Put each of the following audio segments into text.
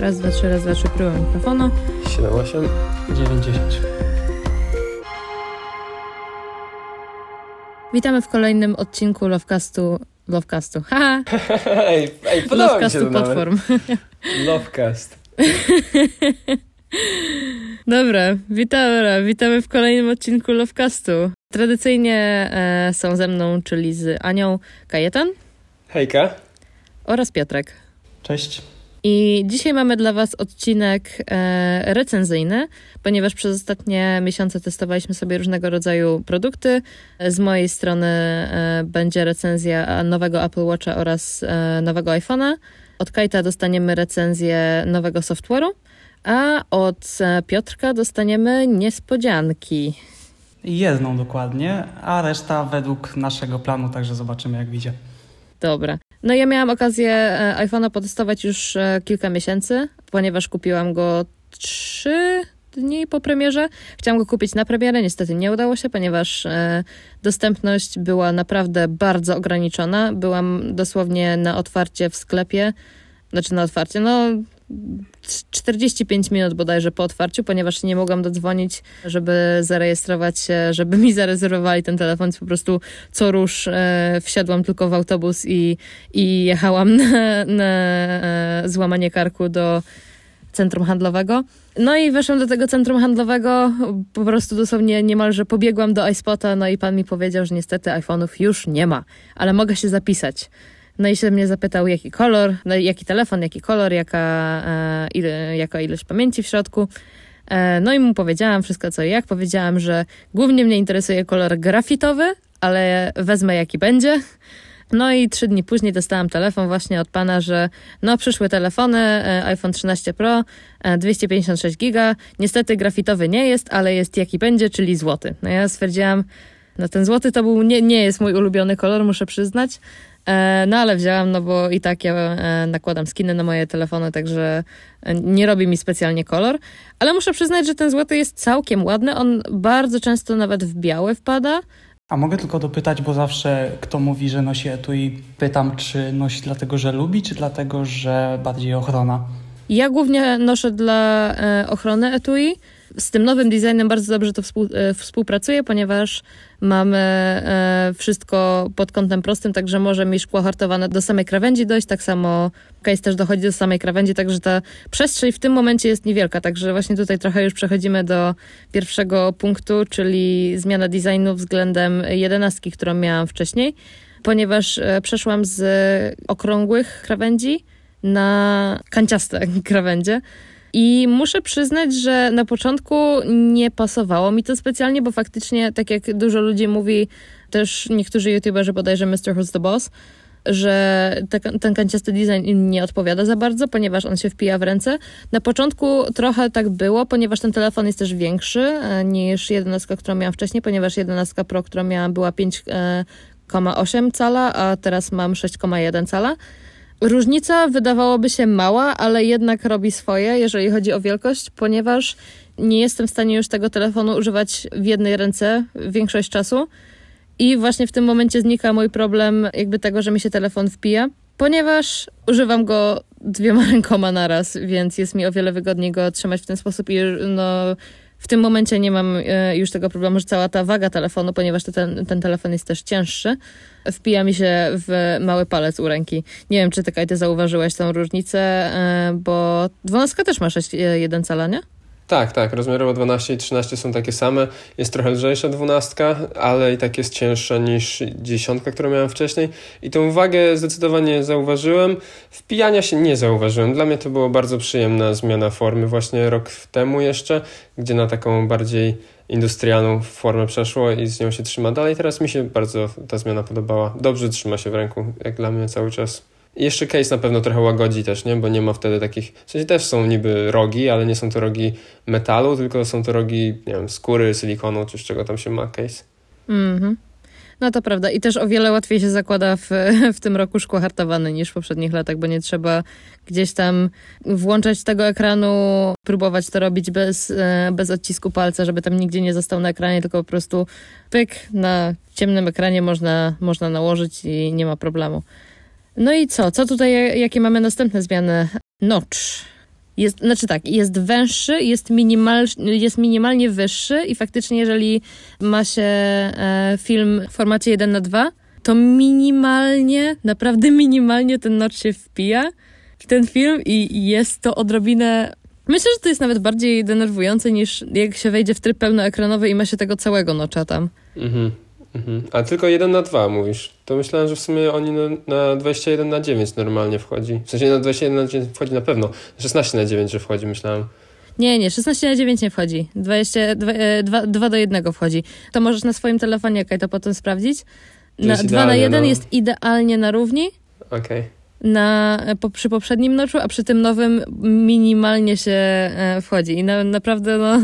Raz, dwa, trzy, raz, dwa, trzy, próba mikrofonu. 7, 8, 9, 10. Witamy w kolejnym odcinku Lovecastu. Lovecastu, haha! ej, ej, podoba mi się Lovecastu to. Platform. Lovecast. Dobra, witamy, witamy w kolejnym odcinku Lovecastu. Tradycyjnie e, są ze mną, czyli z Anią Kajetan Hejka. oraz Piotrek. Cześć. I dzisiaj mamy dla Was odcinek e, recenzyjny, ponieważ przez ostatnie miesiące testowaliśmy sobie różnego rodzaju produkty. Z mojej strony e, będzie recenzja nowego Apple Watcha oraz e, nowego iPhone'a. Od Kajta dostaniemy recenzję nowego software'u, a od e, Piotrka dostaniemy niespodzianki. Jedną dokładnie, a reszta według naszego planu, także zobaczymy jak wyjdzie. Dobra. No ja miałam okazję e, iPhone'a potestować już e, kilka miesięcy, ponieważ kupiłam go trzy dni po premierze. Chciałam go kupić na premierę, niestety nie udało się, ponieważ e, dostępność była naprawdę bardzo ograniczona. Byłam dosłownie na otwarcie w sklepie, znaczy na otwarcie, no 45 minut bodajże po otwarciu, ponieważ nie mogłam dodzwonić, żeby zarejestrować się, żeby mi zarezerwowali ten telefon, po prostu co rusz e, wsiadłam tylko w autobus i, i jechałam na, na e, złamanie karku do centrum handlowego. No i weszłam do tego centrum handlowego, po prostu dosłownie niemalże pobiegłam do iSpota, no i pan mi powiedział, że niestety iPhone'ów już nie ma, ale mogę się zapisać. No i się mnie zapytał, jaki kolor, no, jaki telefon, jaki kolor, jaka, e, ile, jaka ilość pamięci w środku. E, no i mu powiedziałam wszystko co i jak. Powiedziałam, że głównie mnie interesuje kolor grafitowy, ale wezmę jaki będzie. No i trzy dni później dostałam telefon właśnie od pana, że no przyszły telefony, e, iPhone 13 Pro, e, 256 giga. Niestety grafitowy nie jest, ale jest jaki będzie, czyli złoty. No ja stwierdziłam, no ten złoty to był, nie, nie jest mój ulubiony kolor, muszę przyznać. E, No ale wzięłam, no bo i tak ja e, nakładam skiny na moje telefony, także e, nie robi mi specjalnie kolor. Ale muszę przyznać, że ten złoty jest całkiem ładny. On bardzo często nawet w biały wpada. A mogę tylko dopytać, bo zawsze kto mówi, że nosi etui, pytam, czy nosi dlatego, że lubi, czy dlatego, że bardziej ochrona? Ja głównie noszę dla ochrony etui. Z tym nowym designem bardzo dobrze to współ, e, współpracuje, ponieważ mamy e, wszystko pod kątem prostym, także może mi szkło hartowane do samej krawędzi dojść, tak samo case też dochodzi do samej krawędzi, także ta przestrzeń w tym momencie jest niewielka, także właśnie tutaj trochę już przechodzimy do pierwszego punktu, czyli zmiana designu względem jedenastki, którą miałam wcześniej, ponieważ e, przeszłam z okrągłych krawędzi na kanciaste krawędzie. I muszę przyznać, że na początku nie pasowało mi to specjalnie, bo faktycznie, tak jak dużo ludzi mówi, też niektórzy youtuberzy, bodajże Mr. Who's the Boss, że te, ten kanciasty design im nie odpowiada za bardzo, ponieważ on się wpija w ręce. Na początku trochę tak było, ponieważ ten telefon jest też większy e, niż 11, którą miałam wcześniej, ponieważ 11 Pro, którą miałam, była 5,8 cala, a teraz mam 6,1 cala. Różnica wydawałoby się mała, ale jednak robi swoje, jeżeli chodzi o wielkość, ponieważ nie jestem w stanie już tego telefonu używać w jednej ręce większość czasu. I właśnie w tym momencie znika mój problem jakby tego, że mi się telefon wpija, ponieważ używam go dwiema rękoma naraz, więc jest mi o wiele wygodniej go trzymać w ten sposób i no, w tym momencie nie mam e, już tego problemu, że cała ta waga telefonu, ponieważ ten, ten telefon jest też cięższy, wpija mi się w mały palec u ręki. Nie wiem, czy ty, Kaj, ty zauważyłeś tą różnicę, e, bo 12 też ma 6,1 cala, nie? Tak, tak. Rozmiarowo 12 i 13 są takie same. Jest trochę lżejsza 12, ale i tak jest cięższa niż 10, którą miałem wcześniej. I tą wagę zdecydowanie zauważyłem. Wpijania się nie zauważyłem. Dla mnie to była bardzo przyjemna zmiana formy właśnie rok temu jeszcze, gdzie na taką bardziej industrialną formę przeszło i z nią się trzyma dalej. Teraz mi się bardzo ta zmiana podobała. Dobrze trzyma się w ręku, jak dla mnie cały czas. Jeszcze case na pewno trochę łagodzi też, nie? Bo nie ma wtedy takich... W sensie też są niby rogi, ale nie są to rogi metalu, tylko są to rogi, nie wiem, skóry, silikonu, czy z czego tam się ma case. Mhm. No to prawda. I też o wiele łatwiej się zakłada w, w tym roku szkło hartowane niż w poprzednich latach, bo nie trzeba gdzieś tam włączać tego ekranu, próbować to robić bez, e, bez odcisku palca, żeby tam nigdzie nie został na ekranie, tylko po prostu pyk na ciemnym ekranie można, można nałożyć i nie ma problemu. No i co? Co tutaj, jakie mamy następne zmiany? Notch. jest, znaczy tak, jest węższy, jest, minimal, jest minimalnie wyższy i faktycznie jeżeli ma się e, film w formacie 1 na 2 to minimalnie, naprawdę minimalnie ten notch się wpija w ten film i jest to odrobinę Myślę, że to jest nawet bardziej denerwujące niż jak się wejdzie w tryb pełnoekranowy i ma się tego całego nocza tam. Mhm. Mhm. A tylko 1 na 2 mówisz. To myślałem, że w sumie oni na, na 21 na 9 normalnie wchodzi. W sensie na 21 na 9 wchodzi na pewno. 16 na 9, że wchodzi, myślałem. Nie, nie, 16 na 9 nie wchodzi. 20, 2, 2, 2 do 1 wchodzi. To możesz na swoim telefonie, okej, to potem sprawdzić. Na, 2 na 1 no. jest idealnie na równi. Okej. Okay na, po, przy poprzednim noczu, a przy tym nowym minimalnie się e, wchodzi. I na, naprawdę no,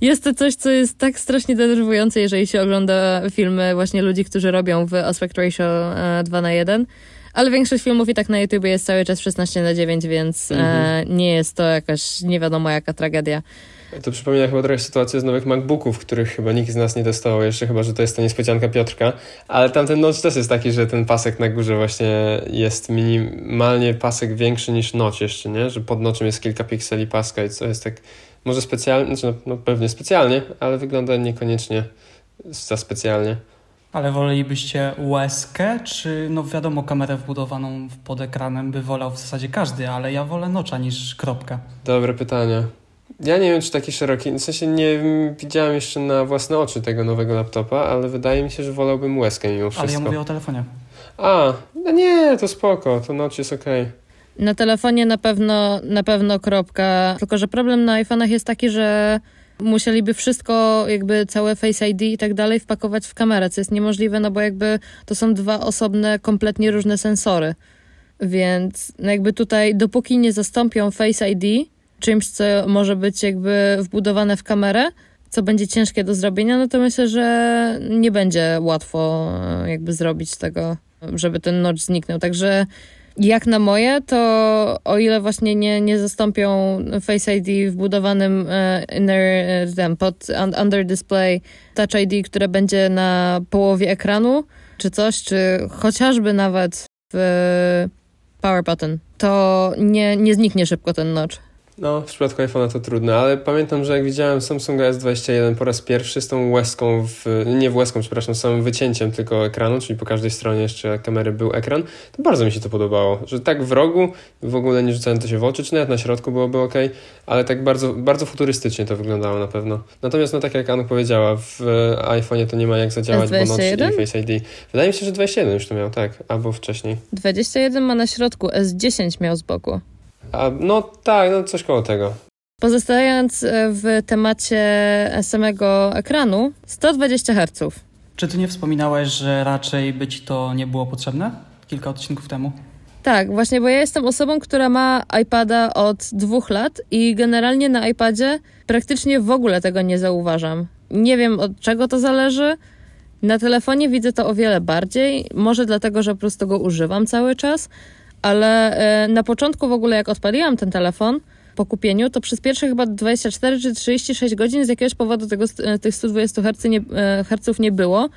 jest to coś, co jest tak strasznie denerwujące, jeżeli się ogląda filmy właśnie ludzi, którzy robią w aspect ratio e, 2 na 1. Ale większość filmów i tak na YouTube jest cały czas 16 na 9, więc e, mhm. nie jest to jakaś nie wiadomo jaka tragedia. To przypomina chyba trochę sytuację z nowych MacBooków, których chyba nikt z nas nie testował jeszcze, chyba że to jest ta niespodzianka Piotrka. Ale tamten notch też jest taki, że ten pasek na górze właśnie jest minimalnie pasek większy niż noc jeszcze, nie? Że pod noczem jest kilka pikseli paska i co jest tak może specjalnie, znaczy no, no pewnie specjalnie, ale wygląda niekoniecznie za specjalnie. Ale wolelibyście łezkę, czy no wiadomo, kamerę wbudowaną pod ekranem by wolał w zasadzie każdy, ale ja wolę nocza niż kropkę. Dobre pytanie. Ja nie wiem, czy taki szeroki, w sensie nie widziałem jeszcze na własne oczy tego nowego laptopa, ale wydaje mi się, że wolałbym łezkę mimo wszystko. Ale ja mówię o telefonie. A, no nie, to spoko, to noc jest okej. Okay. Na telefonie na pewno, na pewno kropka, tylko że problem na iPhone'ach jest taki, że musieliby wszystko, jakby całe Face ID i tak dalej wpakować w kamerę, co jest niemożliwe, no bo jakby to są dwa osobne, kompletnie różne sensory. Więc no jakby tutaj, dopóki nie zastąpią Face ID czymś, co może być jakby wbudowane w kamerę, co będzie ciężkie do zrobienia, no to myślę, że nie będzie łatwo e, jakby zrobić tego, żeby ten notch zniknął. Także jak na moje, to o ile właśnie nie, nie zastąpią Face ID wbudowanym e, inner, e, pod under display Touch ID, które będzie na połowie ekranu, czy coś, czy chociażby nawet w power button, to nie, nie zniknie szybko ten notch. No, w przypadku iPhone'a to trudne, ale pamiętam, że jak widziałem Samsunga S21 po raz pierwszy z tą łezką, w, nie w łezką, przepraszam, z samym wycięciem tylko ekranu, czyli po każdej stronie jeszcze kamery był ekran, to bardzo mi się to podobało, że tak w rogu, w ogóle nie rzucałem to się w oczy, czy nawet na środku byłoby ok, ale tak bardzo, bardzo futurystycznie to wyglądało na pewno. Natomiast, no tak jak Anu powiedziała, w iPhone'ie to nie ma jak zadziałać, S21? bo noc i Face ID. Wydaje mi się, że 21 już to miał, tak, albo wcześniej. 21 ma na środku, S10 miał z boku. A, no tak, no coś koło tego. Pozostając e, w temacie samego ekranu, 120 Hz. Czy ty nie wspominałeś, że raczej by ci to nie było potrzebne kilka odcinków temu? Tak, właśnie, bo ja jestem osobą, która ma iPada od dwóch lat i generalnie na iPadzie praktycznie w ogóle tego nie zauważam. Nie wiem od czego to zależy. Na telefonie widzę to o wiele bardziej. Może dlatego, że po prostu go używam cały czas, ale e, na początku w ogóle jak odpaliłam ten telefon po kupieniu, to przez pierwsze chyba 24 czy 36 godzin z jakiegoś powodu tego, e, tych 120 Hz nie, e, herców nie było.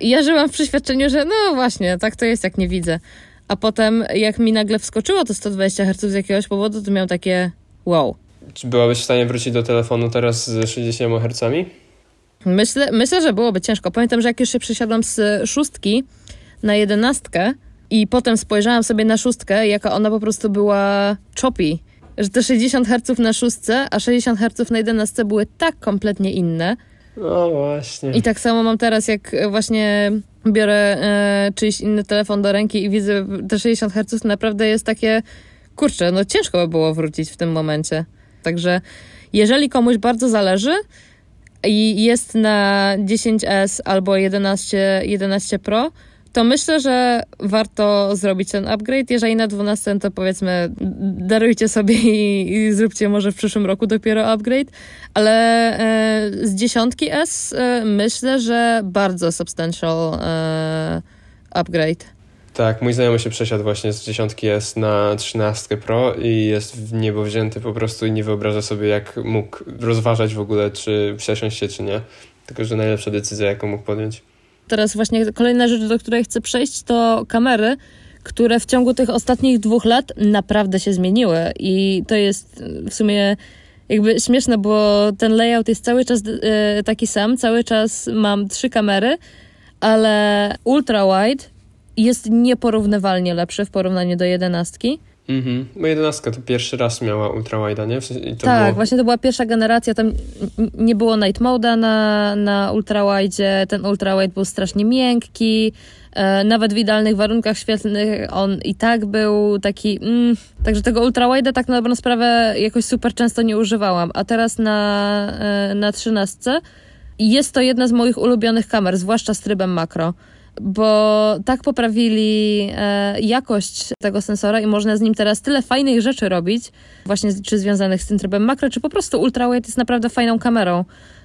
I ja żyłam w przeświadczeniu, że no właśnie, tak to jest jak nie widzę. A potem jak mi nagle wskoczyło to 120 Hz z jakiegoś powodu, to miał takie wow. Czy byłabyś w stanie wrócić do telefonu teraz z 60 Hz? Myślę, myślę, że byłoby ciężko. Pamiętam, że jak już się przesiadłam z szóstki na jedenastkę, i potem spojrzałam sobie na szóstkę, jaka ona po prostu była choppy. Że te 60 Hz na szóstce, a 60 Hz na 11 były tak kompletnie inne. No właśnie. I tak samo mam teraz, jak właśnie biorę e, czyjś inny telefon do ręki i widzę te 60 Hz, naprawdę jest takie, kurczę, no ciężko by było wrócić w tym momencie. Także jeżeli komuś bardzo zależy i jest na 10S albo 11, 11 Pro, to myślę, że warto zrobić ten upgrade. Jeżeli na 12, to powiedzmy, darujcie sobie i, i zróbcie może w przyszłym roku dopiero upgrade. Ale e, z dziesiątki S e, myślę, że bardzo substantial e, upgrade. Tak, mój znajomy się przesiadł właśnie z dziesiątki S na 13 Pro i jest w niebo wzięty po prostu i nie wyobraża sobie, jak mógł rozważać w ogóle, czy przesiąść się, czy nie. Tylko, że najlepsza decyzja, jaką mógł podjąć. Teraz właśnie kolejna rzecz, do której chcę przejść, to kamery, które w ciągu tych ostatnich dwóch lat naprawdę się zmieniły i to jest w sumie jakby śmieszne, bo ten layout jest cały czas e, taki sam, cały czas mam trzy kamery, ale ultra wide jest nieporównywalnie lepszy w porównaniu do jedenastki. Mhm. Bo jedenastka to pierwszy raz miała ultrawide'a, nie? W sensie, tak, było... właśnie to była pierwsza generacja, tam nie było night mode'a na, na ultrawide, ten ultrawide był strasznie miękki, e, nawet w idealnych warunkach świetlnych on i tak był taki, mm, także tego ultrawide'a tak na dobrą sprawę jakoś super często nie używałam, a teraz na, e, na 13 jest to jedna z moich ulubionych kamer, zwłaszcza z trybem makro bo tak poprawili e, jakość tego sensora i można z nim teraz tyle fajnych rzeczy robić, właśnie czy związanych z tym trybem makro, czy po prostu ultrawide jest naprawdę fajną kamerą,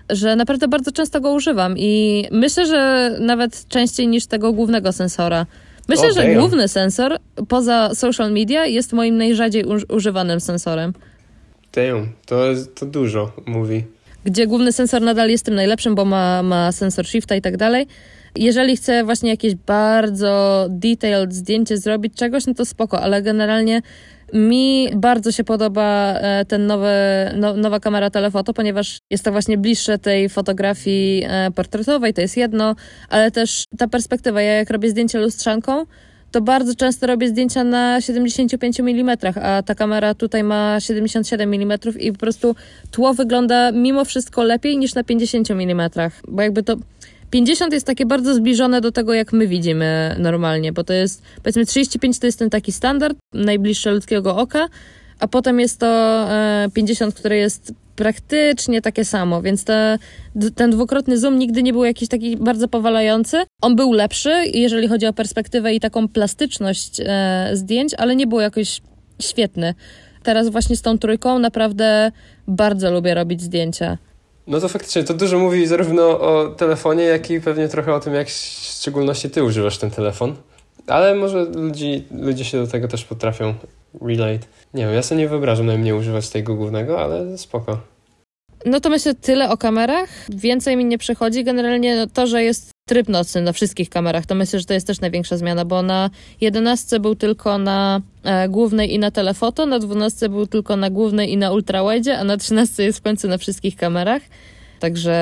że naprawdę bardzo często go używam i myślę, że nawet częściej niż tego głównego sensora. Myślę, że główny sensor poza social media jest moim najrzadziej używanym sensorem. Damn, to, to dużo mówi. Gdzie główny sensor nadal jest tym najlepszym, bo ma, ma sensor shifta i tak dalej, jeżeli chcę właśnie jakieś bardzo detailed zdjęcie zrobić czegoś, no to spoko, ale generalnie mi bardzo się podoba e, ten nowy, no, nowa kamera telefoto, ponieważ jest to właśnie bliższe tej fotografii e, portretowej, to jest jedno, ale też ta perspektywa. Ja jak robię zdjęcie lustrzanką, to bardzo często robię zdjęcia na 75 mm, a ta kamera tutaj ma 77 mm i po prostu tło wygląda mimo wszystko lepiej niż na 50 mm, bo jakby to 50 jest takie bardzo zbliżone do tego, jak my widzimy normalnie, bo to jest, powiedzmy 35 to jest ten taki standard, najbliższe ludzkiego oka, a potem jest to 50, e, które jest praktycznie takie samo, więc te, ten dwukrotny zoom nigdy nie był jakiś taki bardzo powalający. On był lepszy, jeżeli chodzi o perspektywę i taką plastyczność e, zdjęć, ale nie był jakoś świetny. Teraz właśnie z tą trójką naprawdę bardzo lubię robić zdjęcia. No to faktycznie, to dużo mówi zarówno o telefonie, jak i pewnie trochę o tym, jak w szczególności ty używasz ten telefon. Ale może ludzi, ludzie się do tego też potrafią relate. Nie wiem, ja sobie nie wyobrażam najmniej używać tego głównego, ale spoko. No to myślę tyle o kamerach. Więcej mi nie przychodzi. Generalnie to, że jest tryb nocny na wszystkich kamerach, to myślę, że to jest też największa zmiana, bo na 11 był tylko na e, głównej i na telefoto, na 12 był tylko na głównej i na ultrawide, a na 13 jest w końcu na wszystkich kamerach. Także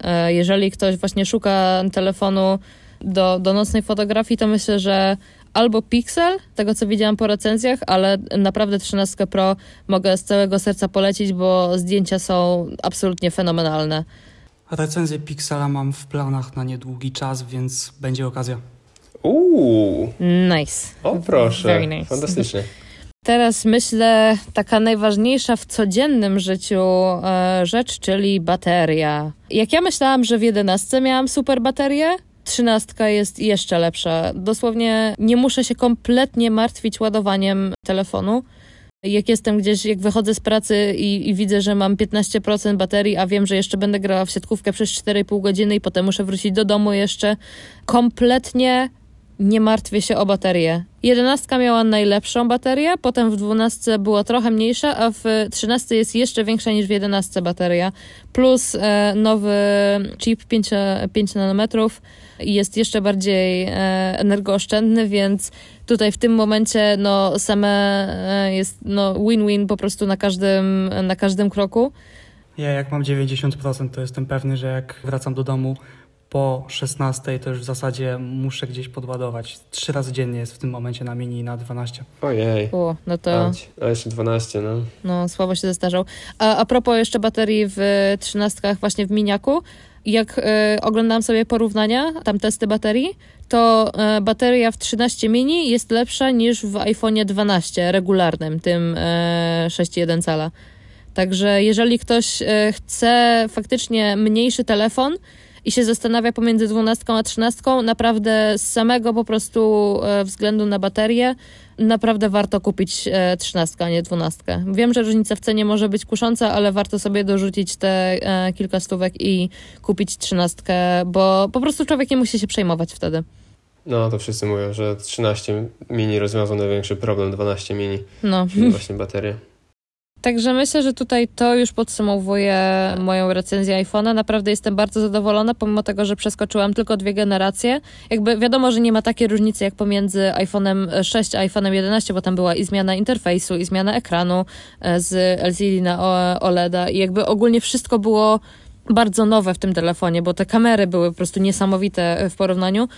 e, jeżeli ktoś właśnie szuka telefonu do, do nocnej fotografii, to myślę, że albo Pixel, tego co widziałam po recenzjach, ale naprawdę 13 Pro mogę z całego serca polecić, bo zdjęcia są absolutnie fenomenalne. Recenzję Pixela mam w planach na niedługi czas, więc będzie okazja. Uuu. Nice. O proszę. Very nice. Fantastycznie. Teraz myślę, taka najważniejsza w codziennym życiu e, rzecz, czyli bateria. Jak ja myślałam, że w 11 miałam super baterię, trzynastka jest jeszcze lepsza. Dosłownie nie muszę się kompletnie martwić ładowaniem telefonu. Jak jestem gdzieś, jak wychodzę z pracy i, i, widzę, że mam 15% baterii, a wiem, że jeszcze będę grała w siatkówkę przez 4,5 godziny i potem muszę wrócić do domu jeszcze, kompletnie nie martwię się o baterię. Jedenastka miała najlepszą baterię, potem w dwunastce była trochę mniejsza, a w trzynastce jest jeszcze większa niż w jedenastce bateria. Plus e, nowy chip 5, 5 nanometrów jest jeszcze bardziej e, energooszczędny, więc tutaj w tym momencie no same e, jest no win-win po prostu na każdym, na każdym kroku. Ja jak mam 90% to jestem pewny, że jak wracam do domu po 16 to już w zasadzie muszę gdzieś podładować. Trzy razy dziennie jest w tym momencie na mini na 12. Ojej. O, no to... A jeszcze 12, no. No, słabo się zestarzał. A, a propos jeszcze baterii w 13 właśnie w miniaku, jak y, oglądałam sobie porównania, tam testy baterii, to y, bateria w 13 mini jest lepsza niż w iPhone 12 regularnym, tym y, e, 6,1 cala. Także jeżeli ktoś chce faktycznie mniejszy telefon, i się zastanawia pomiędzy dwunastką a trzynastką, naprawdę z samego po prostu e, względu na baterię, naprawdę warto kupić e, trzynastkę, a nie dwunastkę. Wiem, że różnica w cenie może być kusząca, ale warto sobie dorzucić te e, kilka stówek i kupić trzynastkę, bo po prostu człowiek nie musi się przejmować wtedy. No, to wszyscy mówią, że 13 mini rozwiązał największy problem, 12 mini. No. Właśnie baterie. Także myślę, że tutaj to już podsumowuje moją recenzję iPhone'a. Naprawdę jestem bardzo zadowolona, pomimo tego, że przeskoczyłam tylko dwie generacje. Jakby wiadomo, że nie ma takiej różnicy jak pomiędzy iPhone'em 6 a iPhone'em 11, bo tam była i zmiana interfejsu, i zmiana ekranu e, z LCD na OLEDa i jakby ogólnie wszystko było bardzo nowe w tym telefonie, bo te kamery były po prostu niesamowite w porównaniu.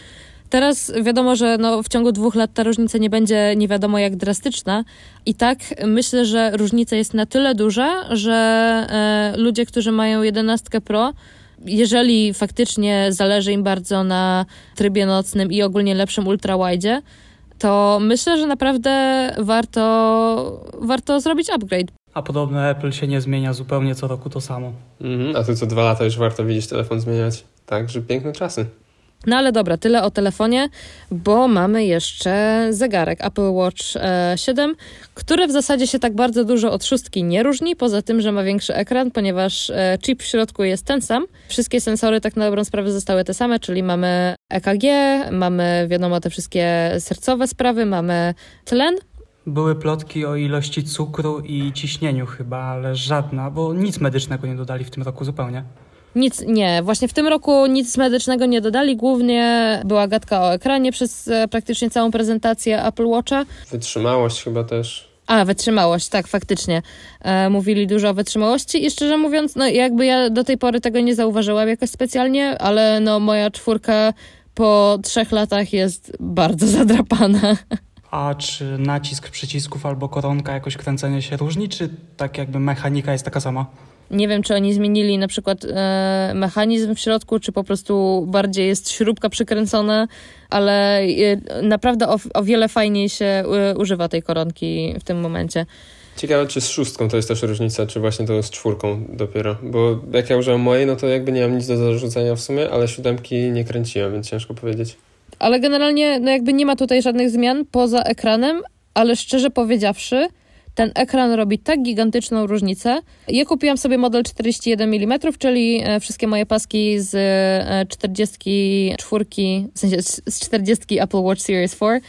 Teraz wiadomo, że no, w ciągu dwóch lat ta różnica nie będzie nie wiadomo jak drastyczna. I tak myślę, że różnica jest na tyle duża, że e, ludzie, którzy mają 11 Pro, jeżeli faktycznie zależy im bardzo na trybie nocnym i ogólnie lepszym ultrawide, to myślę, że naprawdę warto, warto zrobić upgrade. A podobno Apple się nie zmienia zupełnie co roku to samo. Mhm, a tu co dwa lata już warto widzieć telefon zmieniać. Także piękne czasy. No ale dobra, tyle o telefonie, bo mamy jeszcze zegarek Apple Watch 7, e, który w zasadzie się tak bardzo dużo od szóstki nie różni, poza tym, że ma większy ekran, ponieważ e, chip w środku jest ten sam. Wszystkie sensory tak na dobrą sprawę zostały te same, czyli mamy EKG, mamy wiadomo te wszystkie sercowe sprawy, mamy tlen, były plotki o ilości cukru i ciśnieniu chyba, ale żadna, bo nic medycznego nie dodali w tym roku zupełnie. Nic, nie. Właśnie w tym roku nic medycznego nie dodali. Głównie była gadka o ekranie przez e, praktycznie całą prezentację Apple Watcha. Wytrzymałość chyba też. A, wytrzymałość, tak, faktycznie. E, mówili dużo o wytrzymałości i szczerze mówiąc, no jakby ja do tej pory tego nie zauważyłam jakoś specjalnie, ale no moja czwórka po trzech latach jest bardzo zadrapana. A czy nacisk przycisków albo koronka, jakoś kręcenie się różni, czy tak jakby mechanika jest taka sama? Nie wiem, czy oni zmienili na przykład e, mechanizm w środku, czy po prostu bardziej jest śrubka przykręcona, ale e, naprawdę o, o, wiele fajniej się e, używa tej koronki w tym momencie. Ciekawe, czy z szóstką to jest też różnica, czy właśnie to z czwórką dopiero. Bo jak ja użyłem mojej, no to jakby nie mam nic do zarzucenia w sumie, ale siódemki nie kręciłem, więc ciężko powiedzieć. Ale generalnie no jakby nie ma tutaj żadnych zmian poza ekranem, ale szczerze powiedziawszy, ten ekran robi tak gigantyczną różnicę. Ja kupiłam sobie model 41 mm, czyli e, wszystkie moje paski z 44, e, w sensie z 40 Apple Watch Series 4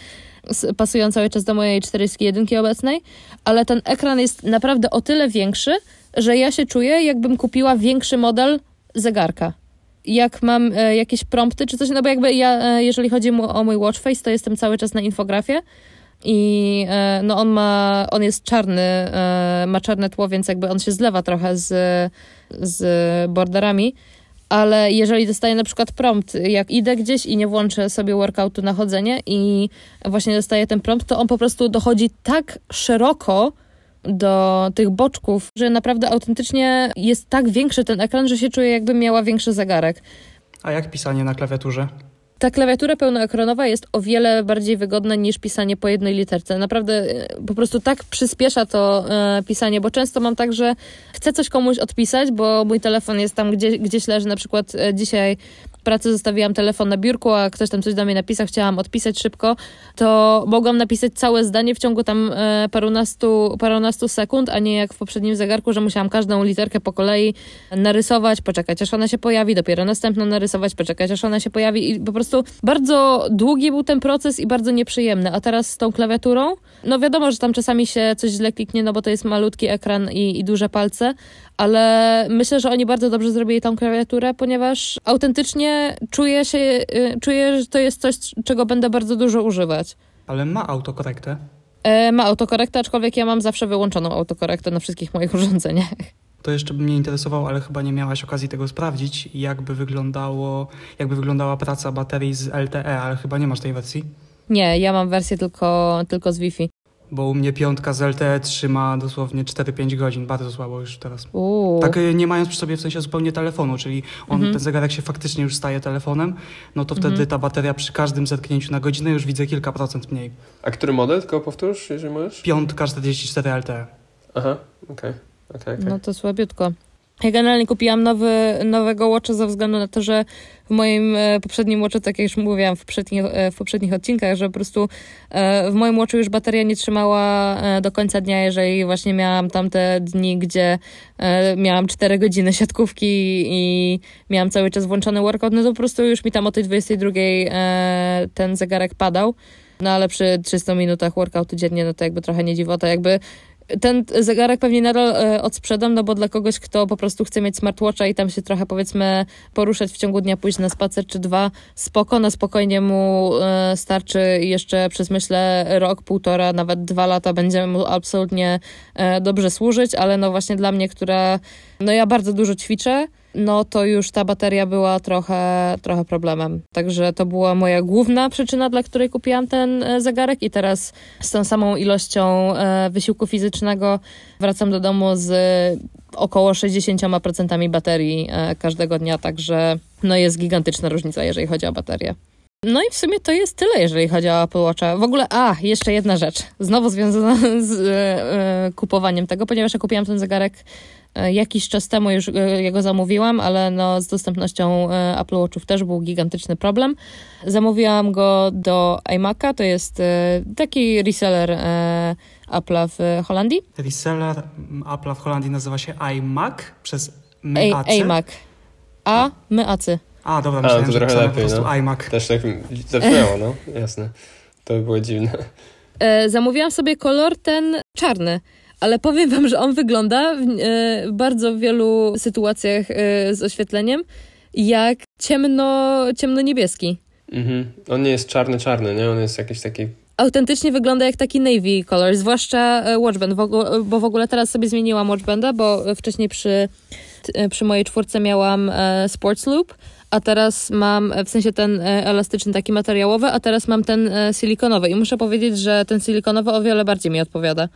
pasują cały czas do mojej 41 obecnej, ale ten ekran jest naprawdę o tyle większy, że ja się czuję, jakbym kupiła większy model zegarka. Jak mam e, jakieś prompty czy coś, no bo jakby ja, jeżeli chodzi o mój watch face, to jestem cały czas na infografie, i e, no on ma, on jest czarny, e, ma czarne tło, więc jakby on się zlewa trochę z, z borderami, ale jeżeli dostaję na przykład prompt, jak idę gdzieś i nie włączę sobie workoutu na chodzenie i właśnie dostaję ten prompt, to on po prostu dochodzi tak szeroko do tych boczków, że naprawdę autentycznie jest tak większy ten ekran, że się czuję jakbym miała większy zegarek. A jak pisanie na klawiaturze? Ta klawiatura pełnoekranowa jest o wiele bardziej wygodna niż pisanie po jednej literce. Naprawdę e, po prostu tak przyspiesza to e, pisanie, bo często mam tak, że chcę coś komuś odpisać, bo mój telefon jest tam gdzie, gdzieś leży. Na przykład e, dzisiaj pracy zostawiłam telefon na biurku, a ktoś tam coś do mnie napisał, chciałam odpisać szybko, to mogłam napisać całe zdanie w ciągu tam e, parunastu, parunastu sekund, a nie jak w poprzednim zegarku, że musiałam każdą literkę po kolei narysować, poczekać aż ona się pojawi, dopiero następną narysować, poczekać aż ona się pojawi. I po prostu bardzo długi był ten proces i bardzo nieprzyjemny, a teraz z tą klawiaturą, no wiadomo, że tam czasami się coś źle kliknie, no bo to jest malutki ekran i, i duże palce, ale myślę, że oni bardzo dobrze zrobili tą klawiaturę, ponieważ autentycznie czuję się, y, czuję, że to jest coś, czego będę bardzo dużo używać. Ale ma autokorektę? E, ma autokorektę, aczkolwiek ja mam zawsze wyłączoną autokorektę na wszystkich moich urządzeniach. To jeszcze by mnie interesowało, ale chyba nie miałaś okazji tego sprawdzić, jakby wyglądało, jakby wyglądała praca baterii z LTE, ale chyba nie masz tej wersji. Nie, ja mam wersję tylko, tylko z Wi-Fi. Bo u mnie piątka z LTE trzyma dosłownie 4-5 godzin, bardzo słabo już teraz. Uuu. Tak y, nie mając przy sobie w sensie zupełnie telefonu, czyli on, mhm. ten zegarek się faktycznie już staje telefonem, no to wtedy mhm. ta bateria przy każdym zetknięciu na godzinę już widzę kilka procent mniej. A który model, tylko powtórz, jeżeli możesz? Piątka 44 LTE. Aha, okej. Okay. Okay, okay. No to słabiutko. Ja generalnie kupiłam nowy, nowego Watcha ze względu na to, że w moim e, poprzednim Watchu, tak jak już mówiłam w poprzednich, e, w poprzednich odcinkach, że po prostu e, w moim Watchu już bateria nie trzymała do końca dnia, jeżeli właśnie miałam tamte dni, gdzie miałam 4 godziny siatkówki i miałam cały czas włączony workout, no to po prostu już mi tam o tej 22 ten zegarek padał. No ale przy 300 minutach workoutu dziennie, no to jakby trochę nie dziwota, jakby Ten zegarek pewnie nadal e, odsprzedam, no bo dla kogoś, kto po prostu chce mieć smartwatcha i tam się trochę powiedzmy poruszać w ciągu dnia, pójść na spacer czy dwa, spoko, na spokojnie mu e, starczy jeszcze przez myślę rok, półtora, nawet dwa lata będzie mu absolutnie e, dobrze służyć, ale no właśnie dla mnie, która, no ja bardzo dużo ćwiczę, no to już ta bateria była trochę, trochę problemem. Także to była moja główna przyczyna, dla której kupiłam ten e, zegarek i teraz z tą samą ilością e, wysiłku fizycznego wracam do domu z około 60% baterii e, każdego dnia, także no jest gigantyczna różnica, jeżeli chodzi o baterię. No i w sumie to jest tyle, jeżeli chodzi o Apple Watcha. W ogóle, a, jeszcze jedna rzecz, znowu związana z e, kupowaniem tego, ponieważ ja kupiłam ten zegarek E, jakiś czas temu już e, ja go zamówiłam, ale no z dostępnością e, Apple Watchów też był gigantyczny problem. Zamówiłam go do iMac'a, to jest taki reseller Apple'a w Holandii. Reseller Apple'a w Holandii nazywa się iMac przez MyAC. iMac. A, MyAcy. A, dobra, myślałem, A, to trochę lepiej, po prostu no. iMac. Też tak zabrzmiało, no, jasne. To by było dziwne. Zamówiłam sobie kolor ten czarny ale powiem wam, że on wygląda w, e, bardzo wielu sytuacjach e, z oświetleniem jak ciemno, ciemno-niebieski. Mhm. On nie jest czarny-czarny, nie? On jest jakiś taki autentycznie wygląda jak taki navy color, zwłaszcza e, watchband, bo w ogóle teraz sobie zmieniłam watchbanda, bo wcześniej przy, przy mojej czwórce miałam sports loop, a teraz mam, w sensie ten elastyczny taki materiałowy, a teraz mam ten silikonowy i muszę powiedzieć, że ten silikonowy o wiele bardziej mi odpowiada.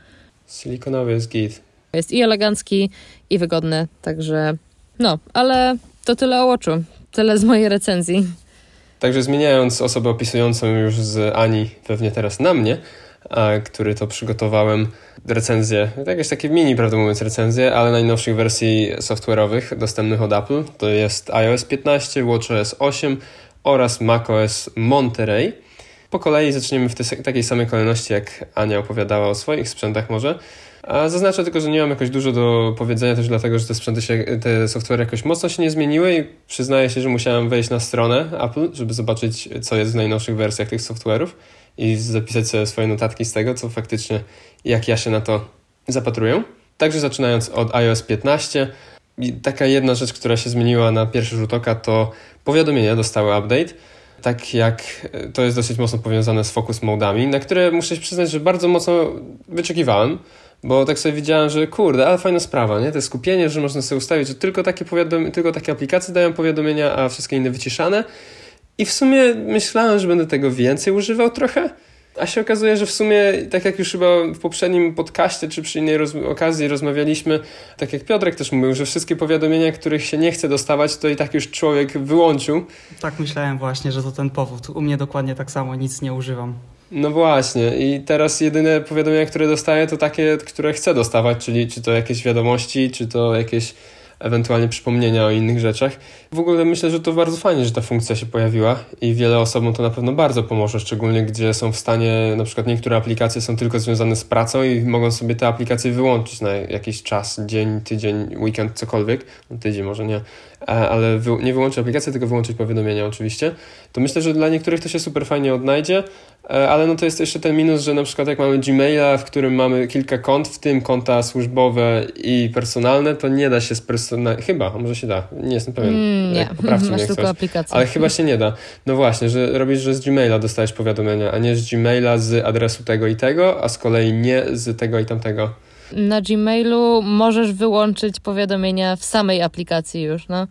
Silikonowy jest git. Jest i elegancki, i wygodny, także no, ale to tyle o Watchu. Tyle z mojej recenzji. Także zmieniając osobę opisującą już z Ani pewnie teraz na mnie, a, który to przygotowałem recenzję, jakieś takie mini, prawdę mówiąc, recenzje, ale najnowszych wersji software'owych dostępnych od Apple. To jest iOS 15, WatchOS 8 oraz macOS Monterey. Po kolei zaczniemy w tej, takiej samej kolejności, jak Ania opowiadała o swoich sprzętach może. A zaznaczę tylko, że nie mam jakoś dużo do powiedzenia też dlatego, że te sprzęty się, te software jakoś mocno się nie zmieniły i przyznaję się, że musiałem wejść na stronę Apple, żeby zobaczyć, co jest w najnowszych wersjach tych software'ów i zapisać sobie swoje notatki z tego, co faktycznie, jak ja się na to zapatruję. Także zaczynając od iOS 15, i taka jedna rzecz, która się zmieniła na pierwszy rzut oka, to powiadomienia dostały update tak jak e, to jest dosyć mocno powiązane z focus modami, na które muszę się przyznać, że bardzo mocno wyczekiwałem, bo tak sobie widziałem, że kurde, ale fajna sprawa, nie? To skupienie, że można sobie ustawić, że tylko takie, powiadom- tylko takie aplikacje dają powiadomienia, a wszystkie inne wyciszane. I w sumie myślałem, że będę tego więcej używał trochę, a się okazuje, że w sumie, tak jak już chyba w poprzednim podcaście czy przy innej roz okazji rozmawialiśmy, tak jak Piotrek też mówił, że wszystkie powiadomienia, których się nie chce dostawać, to i tak już człowiek wyłączył. Tak myślałem właśnie, że to ten powód. U mnie dokładnie tak samo, nic nie używam. No właśnie i teraz jedyne powiadomienia, które dostaję to takie, które chcę dostawać, czyli czy to jakieś wiadomości, czy to jakieś ewentualnie przypomnienia o innych rzeczach. W ogóle myślę, że to bardzo fajnie, że ta funkcja się pojawiła i wiele osobom to na pewno bardzo pomoże, szczególnie gdzie są w stanie, na przykład niektóre aplikacje są tylko związane z pracą i mogą sobie te aplikacje wyłączyć na jakiś czas, dzień, tydzień, weekend, cokolwiek, no tydzień może nie, ale nie wyłączyć aplikacji, tylko wyłączyć powiadomienia oczywiście, to myślę, że dla niektórych to się super fajnie odnajdzie, e, ale no to jest jeszcze ten minus, że na przykład jak mamy Gmaila, w którym mamy kilka kont, w tym konta służbowe i personalne, to nie da się z personalnych, chyba, może się da, nie jestem pewien, mm, nie. poprawcie Masz mnie tylko aplikację. ale chyba się nie da. No właśnie, że robisz, że z Gmaila dostajesz powiadomienia, a nie z Gmaila z adresu tego i tego, a z kolei nie z tego i tamtego na Gmailu możesz wyłączyć powiadomienia w samej aplikacji już, no.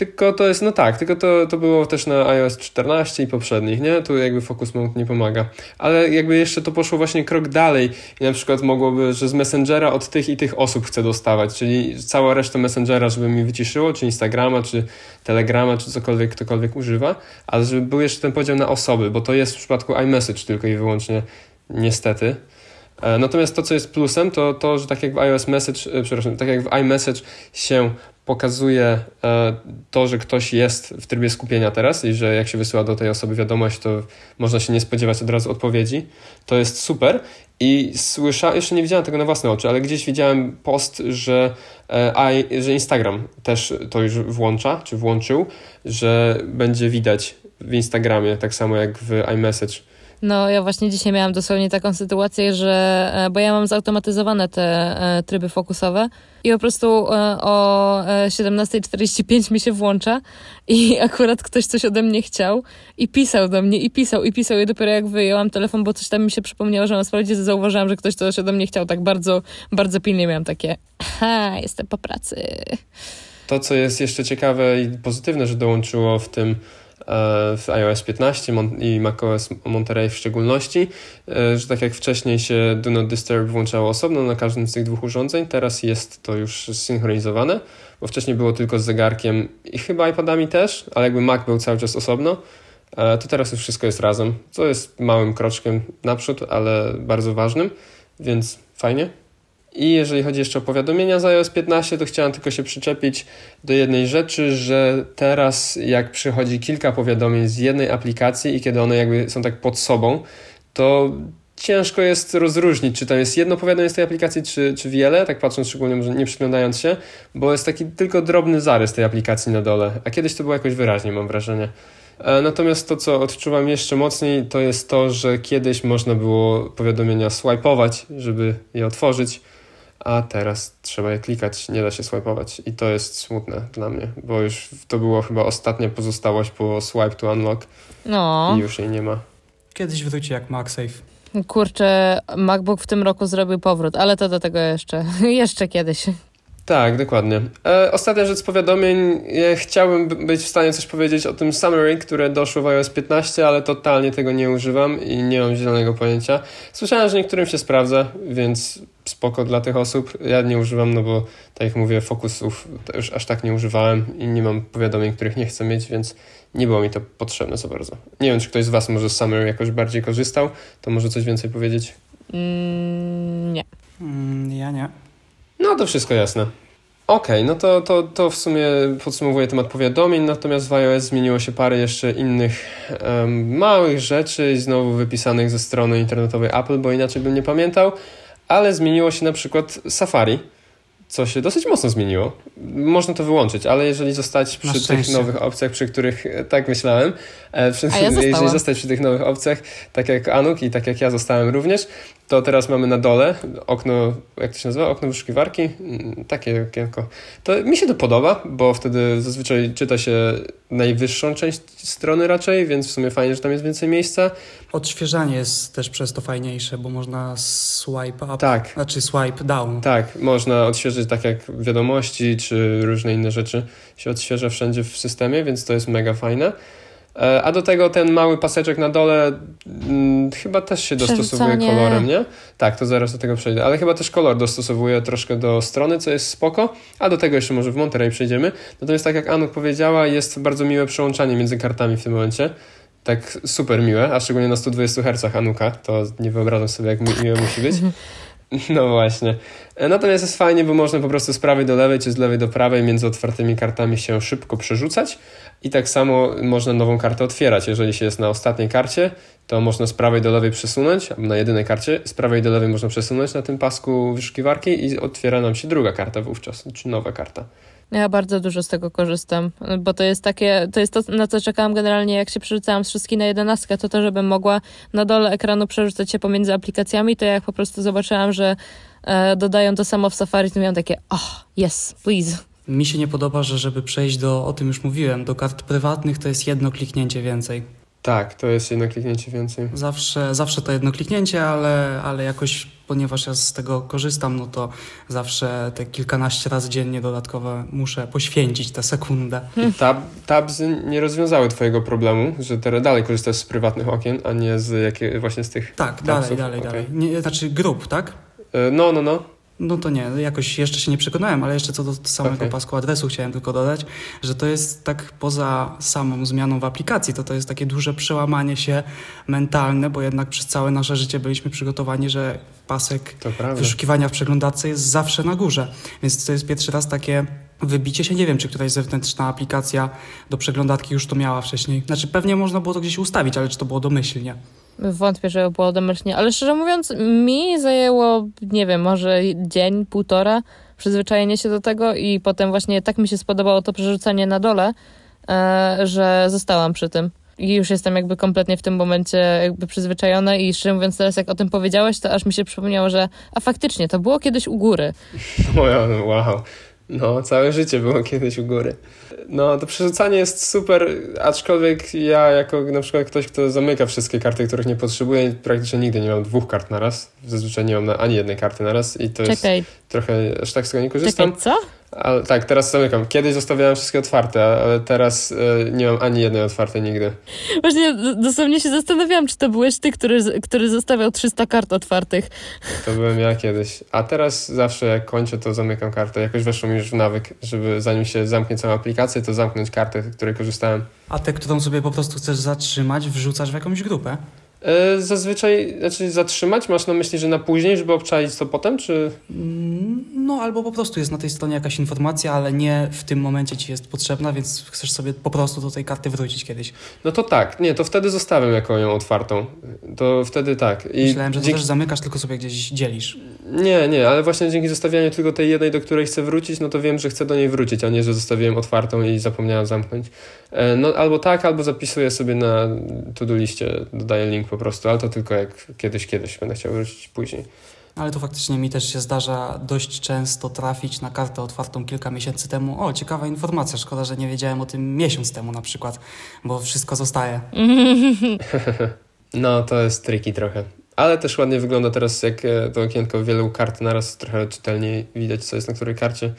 Tylko to jest, no tak, tylko to, to było też na iOS 14 i poprzednich, nie? Tu jakby Focus Mode nie pomaga. Ale jakby jeszcze to poszło właśnie krok dalej i na przykład mogłoby, że z Messengera od tych i tych osób chcę dostawać, czyli cała reszta Messengera, żeby mi wyciszyło, czy Instagrama, czy Telegrama, czy cokolwiek ktokolwiek używa, ale żeby był jeszcze ten podział na osoby, bo to jest w przypadku iMessage tylko i wyłącznie, niestety. E, natomiast to, co jest plusem, to to, że tak jak w iOS Message, e, przepraszam, tak jak w iMessage się pokazuje e, to, że ktoś jest w trybie skupienia teraz i że jak się wysyła do tej osoby wiadomość, to można się nie spodziewać od razu odpowiedzi. To jest super. I słyszałem, jeszcze nie widziałem tego na własne oczy, ale gdzieś widziałem post, że, że Instagram też to już włącza, czy włączył, że będzie widać w Instagramie, tak samo jak w iMessage No, ja właśnie dzisiaj miałam dosłownie taką sytuację, że, e, bo ja mam zautomatyzowane te e, tryby fokusowe i po prostu e, o 17.45 mi się włącza i akurat ktoś coś ode mnie chciał i pisał do mnie i pisał i pisał i dopiero jak wyjęłam telefon, bo coś tam mi się przypomniało, że mam sprawdzić, zauważyłam, że ktoś coś ode mnie chciał, tak bardzo, bardzo pilnie miałam takie ha, jestem po pracy. To, co jest jeszcze ciekawe i pozytywne, że dołączyło w tym w iOS 15 i macOS Monterey w szczególności, e, że tak jak wcześniej się Do Not Disturb włączało osobno na każdym z tych dwóch urządzeń, teraz jest to już zsynchronizowane, bo wcześniej było tylko z zegarkiem i chyba iPadami też, ale jakby Mac był cały czas osobno, e, to teraz już wszystko jest razem, co jest małym kroczkiem naprzód, ale bardzo ważnym, więc fajnie. I jeżeli chodzi jeszcze o powiadomienia z iOS 15, to chciałem tylko się przyczepić do jednej rzeczy, że teraz jak przychodzi kilka powiadomień z jednej aplikacji i kiedy one jakby są tak pod sobą, to ciężko jest rozróżnić, czy tam jest jedno powiadomienie z tej aplikacji, czy, czy wiele, tak patrząc szczególnie, może nie przyglądając się, bo jest taki tylko drobny zarys tej aplikacji na dole, a kiedyś to było jakoś wyraźnie, mam wrażenie. E, natomiast to, co odczuwam jeszcze mocniej, to jest to, że kiedyś można było powiadomienia swipe'ować, żeby je otworzyć, a teraz trzeba je klikać, nie da się swipeować i to jest smutne dla mnie, bo już to było chyba ostatnia pozostałość po swipe to unlock no. i już jej nie ma. Kiedyś wróci jak MagSafe. Kurczę, MacBook w tym roku zrobił powrót, ale to do tego jeszcze, jeszcze kiedyś. Tak, dokładnie. E, ostatnia rzecz z powiadomień. Ja chciałbym być w stanie coś powiedzieć o tym summary, które doszło w iOS 15, ale totalnie tego nie używam i nie mam zielonego pojęcia. Słyszałem, że niektórym się sprawdza, więc spoko dla tych osób. Ja nie używam, no bo tak jak mówię, fokusów już aż tak nie używałem i nie mam powiadomień, których nie chcę mieć, więc nie było mi to potrzebne za bardzo. Nie wiem, czy ktoś z Was może z Summary jakoś bardziej korzystał, to może coś więcej powiedzieć? Mm, nie. Mm, ja nie. No to wszystko jasne. Okej, okay, no to, to, to w sumie podsumowuje temat powiadomień, natomiast w iOS zmieniło się parę jeszcze innych um, małych rzeczy, znowu wypisanych ze strony internetowej Apple, bo inaczej bym nie pamiętał ale zmieniło się na przykład Safari, co się dosyć mocno zmieniło. Można to wyłączyć, ale jeżeli zostać przy tych nowych opcjach, przy których tak myślałem, e, przy, ja jeżeli zostać przy tych nowych opcjach, tak jak Anuk i tak jak ja zostałem również, to teraz mamy na dole okno, jak to się nazywa, okno wyszukiwarki, mm, takie okienko. To mi się to podoba, bo wtedy zazwyczaj czyta się najwyższą część strony raczej, więc w sumie fajnie, że tam jest więcej miejsca. Odświeżanie jest też przez to fajniejsze, bo można swipe up, tak. znaczy swipe down. Tak, można odświeżyć tak jak wiadomości czy różne inne rzeczy się odświeża wszędzie w systemie, więc to jest mega fajne. E, a do tego ten mały paseczek na dole hmm, chyba też się dostosowuje kolorem, nie? Tak, to zaraz do tego przejdę. Ale chyba też kolor dostosowuje troszkę do strony, co jest spoko. A do tego jeszcze może w Monterey przejdziemy. Natomiast tak jak Anuk powiedziała, jest bardzo miłe przełączanie między kartami w tym momencie. Tak super miłe, a szczególnie na 120 Hz Anuka. To nie wyobrażam sobie, jak miłe musi być. No właśnie. Natomiast jest fajnie, bo można po prostu z prawej do lewej czy z lewej do prawej między otwartymi kartami się szybko przerzucać i tak samo można nową kartę otwierać. Jeżeli się jest na ostatniej karcie, to można z prawej do lewej przesunąć, albo na jedynej karcie, z prawej do lewej można przesunąć na tym pasku wyszukiwarki i otwiera nam się druga karta wówczas, czy nowa karta. Ja bardzo dużo z tego korzystam, bo to jest takie, to jest to, na co czekałam generalnie, jak się przerzucałam z wszystkich na jedenastkę, to to, żebym mogła na dole ekranu przerzucać się pomiędzy aplikacjami, to jak po prostu zobaczyłam, że e, dodają to samo w Safari, to miałam takie, oh, yes, please. Mi się nie podoba, że żeby przejść do, o tym już mówiłem, do kart prywatnych to jest jedno kliknięcie więcej. Tak, to jest jedno kliknięcie więcej. Zawsze, zawsze to jedno kliknięcie, ale, ale jakoś, ponieważ ja z tego korzystam, no to zawsze te kilkanaście razy dziennie dodatkowe muszę poświęcić tę sekundę. I tab, tabs nie rozwiązały twojego problemu, że teraz dalej korzystasz z prywatnych okien, a nie z jakie, właśnie z tych Tak, tabsów. dalej, dalej, okay. dalej. Nie, znaczy grup, tak? E, no, no, no. No to nie, jakoś jeszcze się nie przekonałem, ale jeszcze co do samego okay. pasku adresu chciałem tylko dodać, że to jest tak poza samą zmianą w aplikacji, to to jest takie duże przełamanie się mentalne, bo jednak przez całe nasze życie byliśmy przygotowani, że pasek wyszukiwania w przeglądarce jest zawsze na górze. Więc to jest pierwszy raz takie wybicie się. Nie wiem, czy któraś zewnętrzna aplikacja do przeglądarki już to miała wcześniej. Znaczy pewnie można było to gdzieś ustawić, ale czy to było domyślnie? Wątpię, że było domyślnie, ale szczerze mówiąc, mi zajęło, nie wiem, może dzień, półtora przyzwyczajenie się do tego i potem właśnie tak mi się spodobało to przerzucanie na dole, e, że zostałam przy tym. i już jestem jakby kompletnie w tym momencie jakby przyzwyczajona i szczerze mówiąc teraz jak o tym powiedziałeś, to aż mi się przypomniało, że a faktycznie, to było kiedyś u góry. wow. No, całe życie było kiedyś u góry. No, to przerzucanie jest super, aczkolwiek ja jako na przykład ktoś, kto zamyka wszystkie karty, których nie potrzebuję, praktycznie nigdy nie mam dwóch kart na raz. Zazwyczaj nie mam ani jednej karty na raz i to Czekaj. jest trochę, aż tak z tego nie korzystam. Czekaj, co? Ale, tak, teraz zamykam. Kiedyś zostawiałem wszystkie otwarte, ale teraz y, nie mam ani jednej otwartej nigdy. Właśnie dosłownie się zastanawiałam, czy to byłeś ty, który, który zostawiał 300 kart otwartych. To byłem ja kiedyś. A teraz zawsze jak kończę, to zamykam kartę. Jakoś weszło mi już w nawyk, żeby zanim się zamknie całą aplikację, to zamknąć kartę, z której korzystałem. A tę, którą sobie po prostu chcesz zatrzymać, wrzucasz w jakąś grupę? E, zazwyczaj, znaczy zatrzymać, masz na myśli, że na później, żeby obczaić to potem, czy? Mm, no, albo po prostu jest na tej stronie jakaś informacja, ale nie w tym momencie ci jest potrzebna, więc chcesz sobie po prostu do tej karty wrócić kiedyś. No to tak, nie, to wtedy zostawiam jako ją otwartą. To wtedy tak. I Myślałem, że to dzięki... też zamykasz, tylko sobie gdzieś dzielisz. Nie, nie, ale właśnie dzięki zostawianiu tylko tej jednej, do której chcę wrócić, no to wiem, że chcę do niej wrócić, a nie, że zostawiłem otwartą i zapomniałem zamknąć. E, no albo tak, albo zapisuję sobie na to-do liście, dodaję link po prostu, ale to tylko jak kiedyś, kiedyś będę chciał wrócić później. Ale to faktycznie mi też się zdarza dość często trafić na kartę otwartą kilka miesięcy temu. O, ciekawa informacja, szkoda, że nie wiedziałem o tym miesiąc temu na przykład, bo wszystko zostaje. no, to jest tricky trochę. Ale też ładnie wygląda teraz, jak e, to okienko wielu kart naraz, trochę czytelniej widać, co jest na której karcie.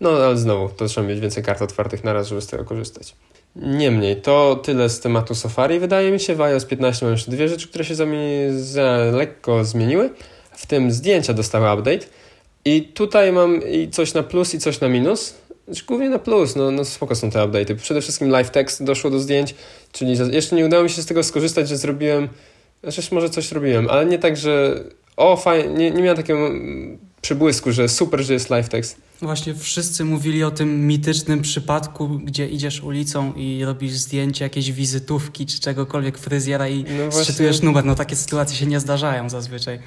No, ale znowu, to trzeba mieć więcej kart otwartych naraz, żeby z tego korzystać. Niemniej, to tyle z tematu Safari. Wydaje mi się, w iOS 15 mam jeszcze dwie rzeczy, które się za lekko zmieniły. W tym zdjęcia dostały update. I tutaj mam i coś na plus i coś na minus. Znaczy, głównie na plus, no, no spoko są te update'y. Przede wszystkim live text doszło do zdjęć, czyli jeszcze nie udało mi się z tego skorzystać, że zrobiłem, znaczy może coś robiłem, ale nie tak, że o fajnie, nie, nie miałem takiego przybłysku, że super, że jest live text. Właśnie wszyscy mówili o tym mitycznym przypadku, gdzie idziesz ulicą i robisz zdjęcie jakiejś wizytówki czy czegokolwiek fryzjera i no właśnie... numer. No takie sytuacje się nie zdarzają zazwyczaj.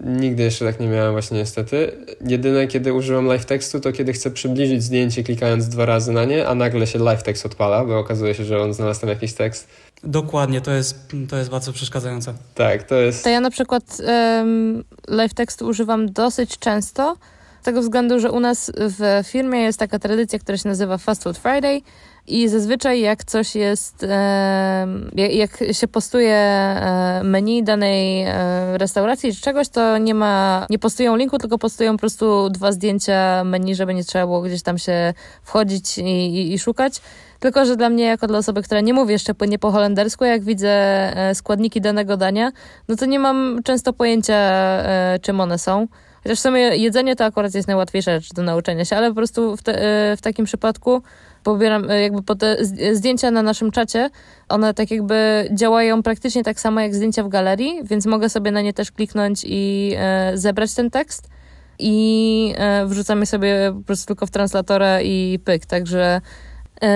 Nigdy jeszcze tak nie miałem właśnie niestety. Jedyne kiedy użyłem live tekstu to kiedy chcę przybliżyć zdjęcie klikając dwa razy na nie, a nagle się live text odpala, bo okazuje się, że on znalazł tam jakiś tekst. Dokładnie, to jest, to jest bardzo przeszkadzające. Tak, to jest... To ja na przykład um, live tekstu używam dosyć często, z tego względu, że u nas w firmie jest taka tradycja, która się nazywa Fast Food Friday i zazwyczaj jak coś jest, jak się postuje e, menu danej e, restauracji czy czegoś, to nie ma, nie postują linku, tylko postują po prostu dwa zdjęcia menu, żeby nie trzeba było gdzieś tam się wchodzić i, i, i szukać. Tylko, że dla mnie, jako dla osoby, która nie mówi jeszcze płynnie po holendersku, jak widzę e, składniki danego dania, no to nie mam często pojęcia, czym one są. Chociaż w sumie jedzenie to akurat jest najłatwiejsza rzecz do nauczenia się, ale po prostu w, te, e, w takim przypadku pobieram e, jakby po te zdjęcia na naszym czacie, one tak jakby działają praktycznie tak samo jak zdjęcia w galerii, więc mogę sobie na nie też kliknąć i e, zebrać ten tekst i wrzucamy sobie po prostu tylko w translatora i pyk, także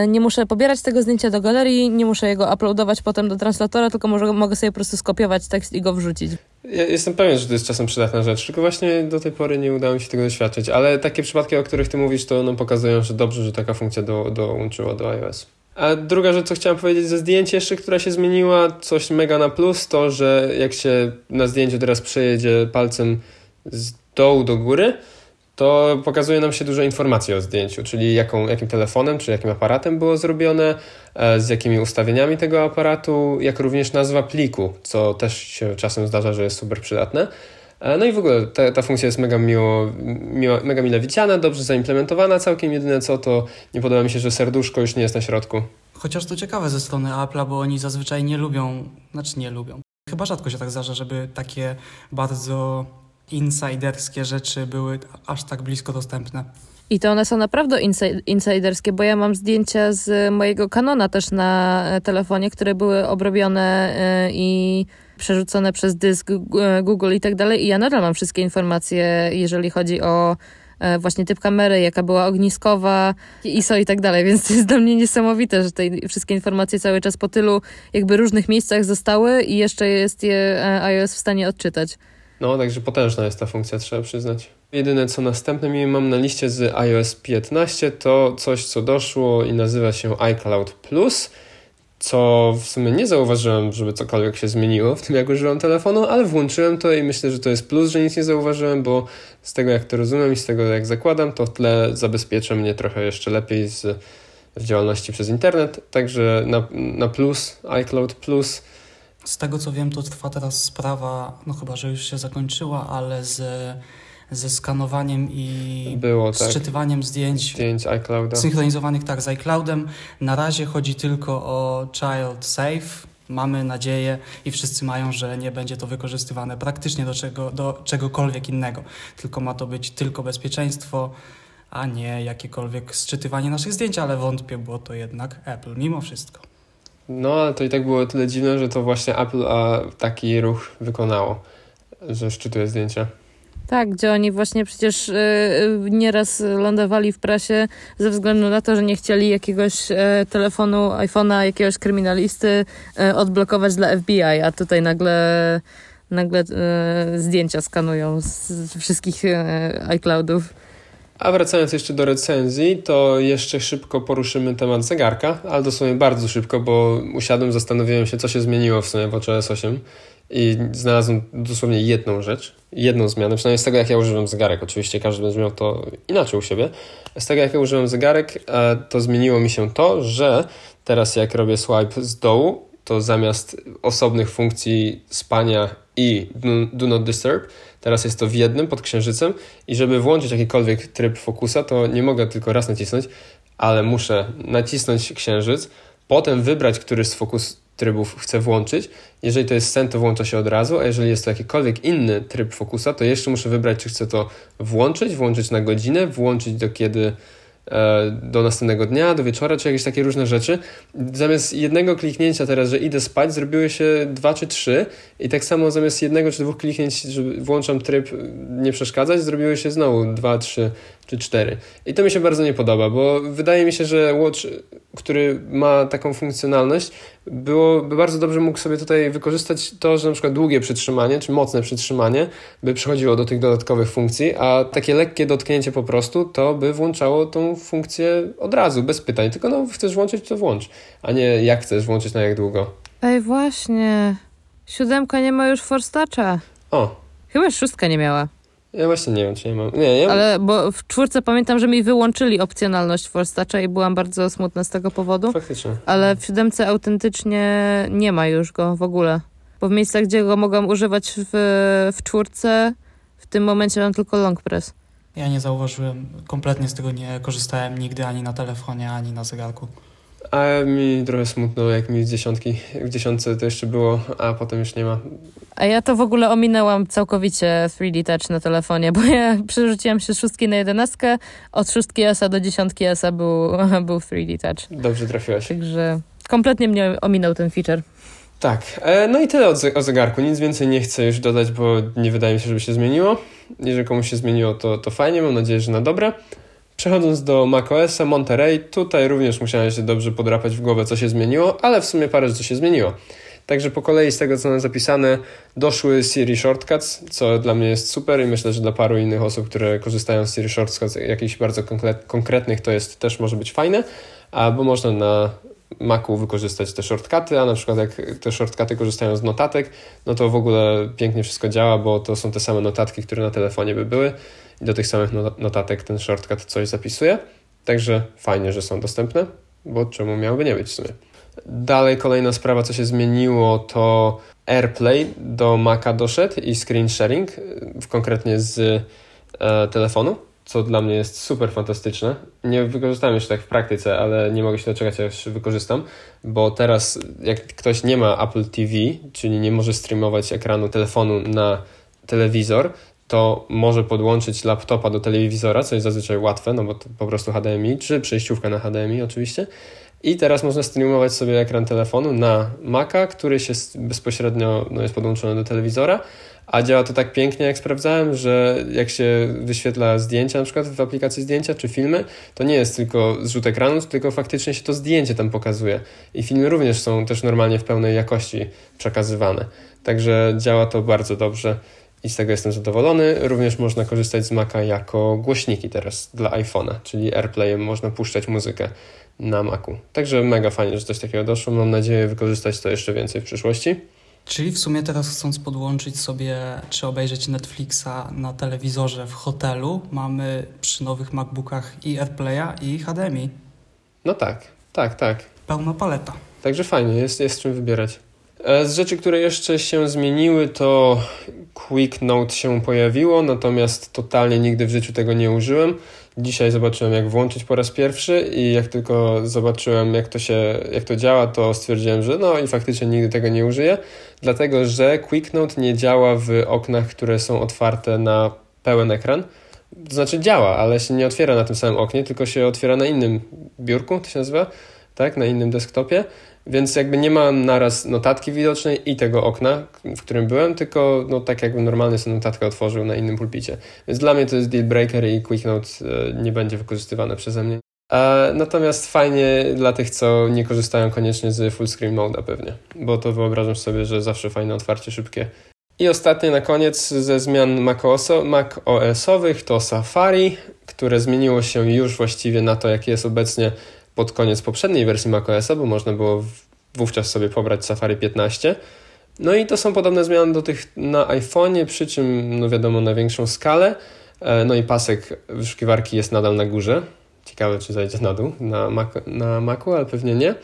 nie muszę pobierać tego zdjęcia do galerii, nie muszę jego uploadować potem do translatora, tylko może, mogę sobie po prostu skopiować tekst i go wrzucić. Ja jestem pewien, że to jest czasem przydatna rzecz, tylko właśnie do tej pory nie udało mi się tego doświadczyć, ale takie przypadki, o których ty mówisz, to no, pokazują, że dobrze, że taka funkcja do, dołączyła do iOS. A druga rzecz, co chciałem powiedzieć ze zdjęcia jeszcze, która się zmieniła, coś mega na plus, to, że jak się na zdjęciu teraz przejedzie palcem z dołu do góry, to pokazuje nam się dużo informacji o zdjęciu, czyli jaką, jakim telefonem czy jakim aparatem było zrobione, e, z jakimi ustawieniami tego aparatu, jak również nazwa pliku, co też się czasem zdarza, że jest super przydatne. E, no i w ogóle ta, ta funkcja jest mega miło, miło, mega mile widziana, dobrze zaimplementowana, całkiem jedyne co to nie podoba mi się, że serduszko już nie jest na środku. Chociaż to ciekawe ze strony Apple'a, bo oni zazwyczaj nie lubią, znaczy nie lubią. Chyba rzadko się tak zdarza, żeby takie bardzo insiderskie rzeczy były aż tak blisko dostępne. I to one są naprawdę insiderskie, bo ja mam zdjęcia z mojego kanona też na e, telefonie, które były obrobione e, i przerzucone przez dysk Google i tak dalej. I ja nadal mam wszystkie informacje, jeżeli chodzi o e, właśnie typ kamery, jaka była ogniskowa, ISO i tak dalej, więc to jest dla mnie niesamowite, że te wszystkie informacje cały czas po tylu jakby różnych miejscach zostały i jeszcze jest je iOS w stanie odczytać. No, także potężna jest ta funkcja, trzeba przyznać. Jedyne co następne mam na liście z iOS 15 to coś, co doszło i nazywa się iCloud Plus. co w sumie nie zauważyłem, żeby cokolwiek się zmieniło w tym, jak używam telefonu, ale włączyłem to i myślę, że to jest plus, że nic nie zauważyłem, bo z tego, jak to rozumiem i z tego, jak zakładam, to w tle zabezpiecza mnie trochę jeszcze lepiej z, z działalności przez internet. Także na, na plus, iCloud Plus. Z tego, co wiem, to trwa teraz sprawa, no chyba, że już się zakończyła, ale z ze skanowaniem i Było, tak. sczytywaniem zdjęć, zdjęć iClouda. synchronizowanych tak z iCloudem. Na razie chodzi tylko o child safe. Mamy nadzieję i wszyscy mają, że nie będzie to wykorzystywane praktycznie do, czego, do czegokolwiek innego. Tylko ma to być tylko bezpieczeństwo, a nie jakiekolwiek sczytywanie naszych zdjęć, ale wątpię, było to jednak Apple mimo wszystko. No, ale to i tak było tyle dziwne, że to właśnie Apple a, taki ruch wykonało, że szczytuje zdjęcia. Tak, gdzie oni właśnie przecież y, nieraz lądowali w prasie ze względu na to, że nie chcieli jakiegoś y, telefonu, iPhone'a, jakiegoś kryminalisty y, odblokować dla FBI, a tutaj nagle, nagle zdjęcia skanują z, z wszystkich iCloudów. A wracając jeszcze do recenzji, to jeszcze szybko poruszymy temat zegarka, ale dosłownie bardzo szybko, bo usiadłem, zastanowiłem się, co się zmieniło w sumie w WatchOS 8 i znalazłem dosłownie jedną rzecz, jedną zmianę, przynajmniej z tego, jak ja używam zegarek. Oczywiście każdy będzie miał to inaczej u siebie. Z tego, jak ja używam zegarek, e, to zmieniło mi się to, że teraz jak robię swipe z dołu, to zamiast osobnych funkcji spania i do not disturb, teraz jest to w jednym pod księżycem i żeby włączyć jakikolwiek tryb fokusa, to nie mogę tylko raz nacisnąć, ale muszę nacisnąć księżyc, potem wybrać, który z fokus trybów chcę włączyć. Jeżeli to jest sen, to włącza się od razu, a jeżeli jest to jakikolwiek inny tryb fokusa, to jeszcze muszę wybrać, czy chcę to włączyć, włączyć na godzinę, włączyć do kiedy do następnego dnia, do wieczora, czy jakieś takie różne rzeczy. Zamiast jednego kliknięcia teraz, że idę spać, zrobiły się dwa czy trzy i tak samo zamiast jednego czy dwóch kliknięć, że włączam tryb nie przeszkadzać, zrobiły się znowu dwa, trzy czy cztery. I to mi się bardzo nie podoba, bo wydaje mi się, że Watch, który ma taką funkcjonalność, byłoby bardzo dobrze mógł sobie tutaj wykorzystać to, że na przykład długie przytrzymanie, czy mocne przytrzymanie by przechodziło do tych dodatkowych funkcji, a takie lekkie dotknięcie po prostu to by włączało tą funkcję od razu, bez pytań. Tylko no, chcesz włączyć, to włącz, a nie jak chcesz włączyć na jak długo. Ej, właśnie. Siódemka nie ma już Force Toucha. O. Chyba szóstka nie miała. Ja właśnie nie wiem, czy nie mam. Nie, nie Ale bo w czwórce pamiętam, że mi wyłączyli opcjonalność Force Toucha i byłam bardzo smutna z tego powodu. Faktycznie. Ale w siódemce autentycznie nie ma już go w ogóle. Bo w miejscach, gdzie go mogłam używać w, w czwórce, w tym momencie mam tylko long press. Ja nie zauważyłem, kompletnie z tego nie korzystałem nigdy ani na telefonie, ani na zegarku. A mi trochę smutno, jak mi z dziesiątki, w dziesiątce to jeszcze było, a potem już nie ma. A ja to w ogóle ominęłam całkowicie 3D Touch na telefonie, bo ja przerzuciłam się z szóstki na jedenastkę, od szóstki ESA do dziesiątki ESA był, był 3D Touch. Dobrze trafiłaś. Także kompletnie mnie ominął ten feature. Tak, e, no i tyle o, zegarku. Nic więcej nie chcę już dodać, bo nie wydaje mi się, żeby się zmieniło. Jeżeli komuś się zmieniło, to, to fajnie, mam nadzieję, że na dobre. Przechodząc do macOSa Monterey, tutaj również musiałem się dobrze podrapać w głowę, co się zmieniło, ale w sumie parę rzeczy się zmieniło. Także po kolei z tego, co mam zapisane, doszły Siri Shortcuts, co dla mnie jest super i myślę, że dla paru innych osób, które korzystają z Siri Shortcuts, jakichś bardzo konkretnych, to jest też może być fajne, bo można na Macu wykorzystać te shortcuty, a na przykład jak te shortcuty korzystają z notatek, no to w ogóle pięknie wszystko działa, bo to są te same notatki, które na telefonie by były i do tych samych notatek ten shortcut coś zapisuje. Także fajnie, że są dostępne, bo czemu miałyby nie być w sumie. Dalej kolejna sprawa, co się zmieniło, to AirPlay do Maca doszedł i screen sharing, konkretnie z e, telefonu co dla mnie jest super fantastyczne. Nie wykorzystałem jeszcze tak w praktyce, ale nie mogę się doczekać, aż wykorzystam, bo teraz jak ktoś nie ma Apple TV, czyli nie może streamować ekranu telefonu na telewizor, to może podłączyć laptopa do telewizora, co jest zazwyczaj łatwe, no bo to po prostu HDMI, czy przejściówka na HDMI oczywiście. I teraz można streamować sobie ekran telefonu na Maca, który się bezpośrednio no, jest podłączony do telewizora, a działa to tak pięknie, jak sprawdzałem, że jak się wyświetla zdjęcia, na przykład w aplikacji zdjęcia czy filmy, to nie jest tylko zrzut ekranu, tylko faktycznie się to zdjęcie tam pokazuje. I filmy również są też normalnie w pełnej jakości przekazywane. Także działa to bardzo dobrze i z tego jestem zadowolony. Również można korzystać z Maca jako głośniki teraz dla iPhone'a, czyli AirPlayem można puszczać muzykę na Macu. Także mega fajnie, że coś takiego doszło. Mam nadzieję wykorzystać to jeszcze więcej w przyszłości. Czyli w sumie teraz chcąc podłączyć sobie, czy obejrzeć Netflixa na telewizorze w hotelu, mamy przy nowych MacBookach i AirPlaya i HDMI. No tak, tak, tak. Pełna paleta. Także fajnie, jest, jest czym wybierać. E, z rzeczy, które jeszcze się zmieniły, to Quick Note się pojawiło, natomiast totalnie nigdy w życiu tego nie użyłem. Dzisiaj zobaczyłem, jak włączyć po raz pierwszy i jak tylko zobaczyłem, jak to się, jak to działa, to stwierdziłem, że no i faktycznie nigdy tego nie użyję, dlatego że QuickNote nie działa w oknach, które są otwarte na pełen ekran. To znaczy działa, ale się nie otwiera na tym samym oknie, tylko się otwiera na innym biurku, to się nazywa, tak, na innym desktopie. Więc jakby nie ma naraz notatki widocznej i tego okna, w którym byłem, tylko no, tak jakbym normalnie sobie notatkę otworzył na innym pulpicie. Więc dla mnie to jest deal breaker i Quick Note e, nie będzie wykorzystywane przeze mnie. E, natomiast fajnie dla tych, co nie korzystają koniecznie z full screen mode pewnie, bo to wyobrażam sobie, że zawsze fajne otwarcie szybkie. I ostatnie na koniec ze zmian macOS-owych to Safari, które zmieniło się już właściwie na to, jakie jest obecnie pod koniec poprzedniej wersji macOSa, bo można było wówczas sobie pobrać Safari 15. No i to są podobne zmiany do tych na iPhone'ie, przy czym no wiadomo na większą skalę. E, no i pasek wyszukiwarki jest nadal na górze. Ciekawe, czy zajdzie na dół na, Mac, na Macu, ale pewnie nie.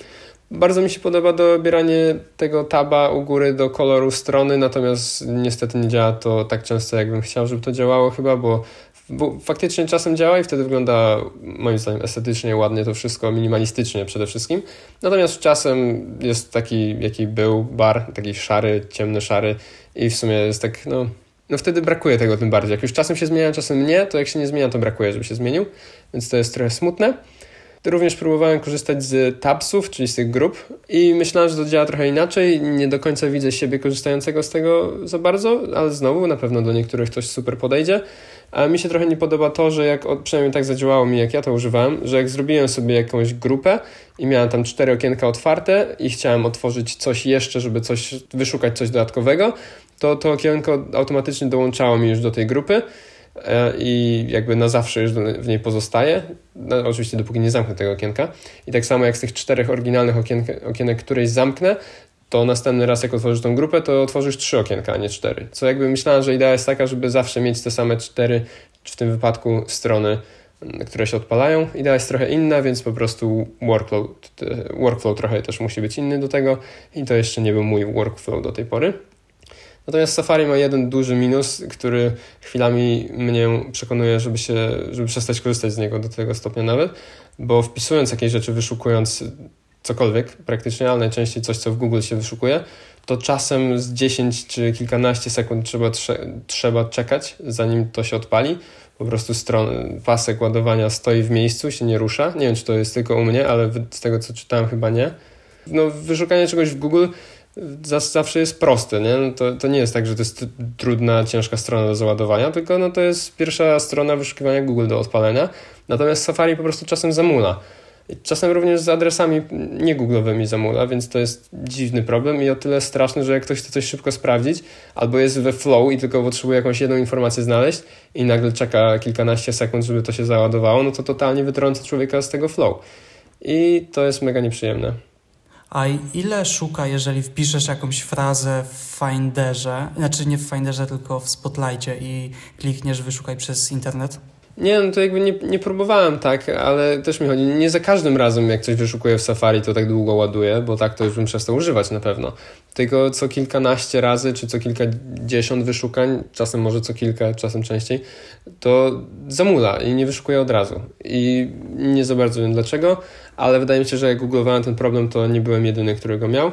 Bardzo mi się podoba dobieranie tego taba u góry do koloru strony, natomiast niestety nie działa to tak często, jakbym chciał, żeby to działało chyba, bo bo faktycznie czasem działa i wtedy wygląda moim zdaniem estetycznie, ładnie to wszystko, minimalistycznie przede wszystkim. Natomiast czasem jest taki, jaki był bar, taki szary, ciemny szary i w sumie jest tak, no, no wtedy brakuje tego tym bardziej. Jak już czasem się zmienia, czasem nie, to jak się nie zmienia, to brakuje, żeby się zmienił, więc to jest trochę smutne. Również próbowałem korzystać z tabsów, czyli z tych grup i myślałem, że to działa trochę inaczej. Nie do końca widzę siebie korzystającego z tego za bardzo, ale znowu na pewno do niektórych ktoś super podejdzie. A mi się trochę nie podoba to, że jak, przynajmniej tak zadziałało mi, jak ja to używałem, że jak zrobiłem sobie jakąś grupę i miałem tam cztery okienka otwarte i chciałem otworzyć coś jeszcze, żeby coś, wyszukać coś dodatkowego, to to okienko automatycznie dołączało mi już do tej grupy e, i jakby na zawsze już w niej pozostaje. No, oczywiście dopóki nie zamknę tego okienka. I tak samo jak z tych czterech oryginalnych okienek, okienek któreś zamknę, to następny raz jak otworzysz tą grupę, to otworzysz trzy okienka, a nie cztery. Co jakby myślałem, że idea jest taka, żeby zawsze mieć te same cztery, w tym wypadku strony, które się odpalają. Idea jest trochę inna, więc po prostu workload, workflow trochę też musi być inny do tego i to jeszcze nie był mój workflow do tej pory. Natomiast Safari ma jeden duży minus, który chwilami mnie przekonuje, żeby, się, żeby przestać korzystać z niego do tego stopnia nawet, bo wpisując jakieś rzeczy, wyszukując cokolwiek praktycznie, ale najczęściej coś, co w Google się wyszukuje, to czasem z 10 czy kilkanaście sekund trzeba, trzeba czekać, zanim to się odpali. Po prostu stron, pasek ładowania stoi w miejscu, się nie rusza. Nie wiem, czy to jest tylko u mnie, ale z tego, co czytałem, chyba nie. No, wyszukanie czegoś w Google zawsze jest proste, nie? No to, to nie jest tak, że to jest trudna, ciężka strona do załadowania, tylko no to jest pierwsza strona wyszukiwania Google do odpalenia. Natomiast Safari po prostu czasem zamula. Czasem również z adresami nie googlowymi zamula, więc to jest dziwny problem i o tyle straszny, że jak ktoś chce coś szybko sprawdzić, albo jest we flow i tylko potrzebuje jakąś jedną informację znaleźć i nagle czeka kilkanaście sekund, żeby to się załadowało, no to totalnie wytrąca człowieka z tego flow. I to jest mega nieprzyjemne. A ile szuka, jeżeli wpiszesz jakąś frazę w Finderze, znaczy nie w Finderze, tylko w Spotlightie i klikniesz wyszukaj przez internet? Nie, no to jakby nie, nie próbowałem tak, ale też mi chodzi, nie za każdym razem jak coś wyszukuję w Safari, to tak długo ładuję, bo tak to już bym przestał używać na pewno. Tylko co kilkanaście razy, czy co kilkadziesiąt wyszukań, czasem może co kilka, czasem częściej, to zamula i nie wyszukuję od razu. I nie za bardzo wiem dlaczego, ale wydaje mi się, że jak googlowałem ten problem, to nie byłem jedyny, który go miał,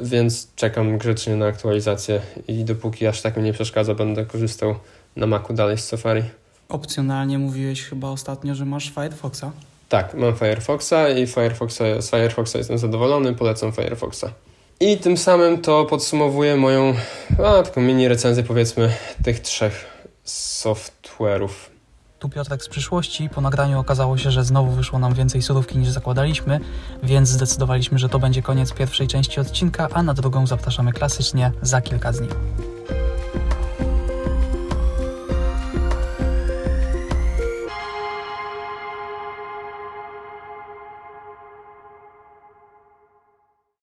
więc czekam grzecznie na aktualizację i dopóki aż tak mi nie przeszkadza, będę korzystał na Macu dalej z Safari. Opcjonalnie mówiłeś chyba ostatnio, że masz Firefoxa. Tak, mam Firefoxa i Firefoxa, z Firefoxa jestem zadowolony, polecam Firefoxa. I tym samym to podsumowuję moją a, taką mini recenzję powiedzmy tych trzech software'ów. Tu Piotrek z przyszłości. Po nagraniu okazało się, że znowu wyszło nam więcej surówki niż zakładaliśmy, więc zdecydowaliśmy, że to będzie koniec pierwszej części odcinka, a na drugą zapraszamy klasycznie za kilka dni.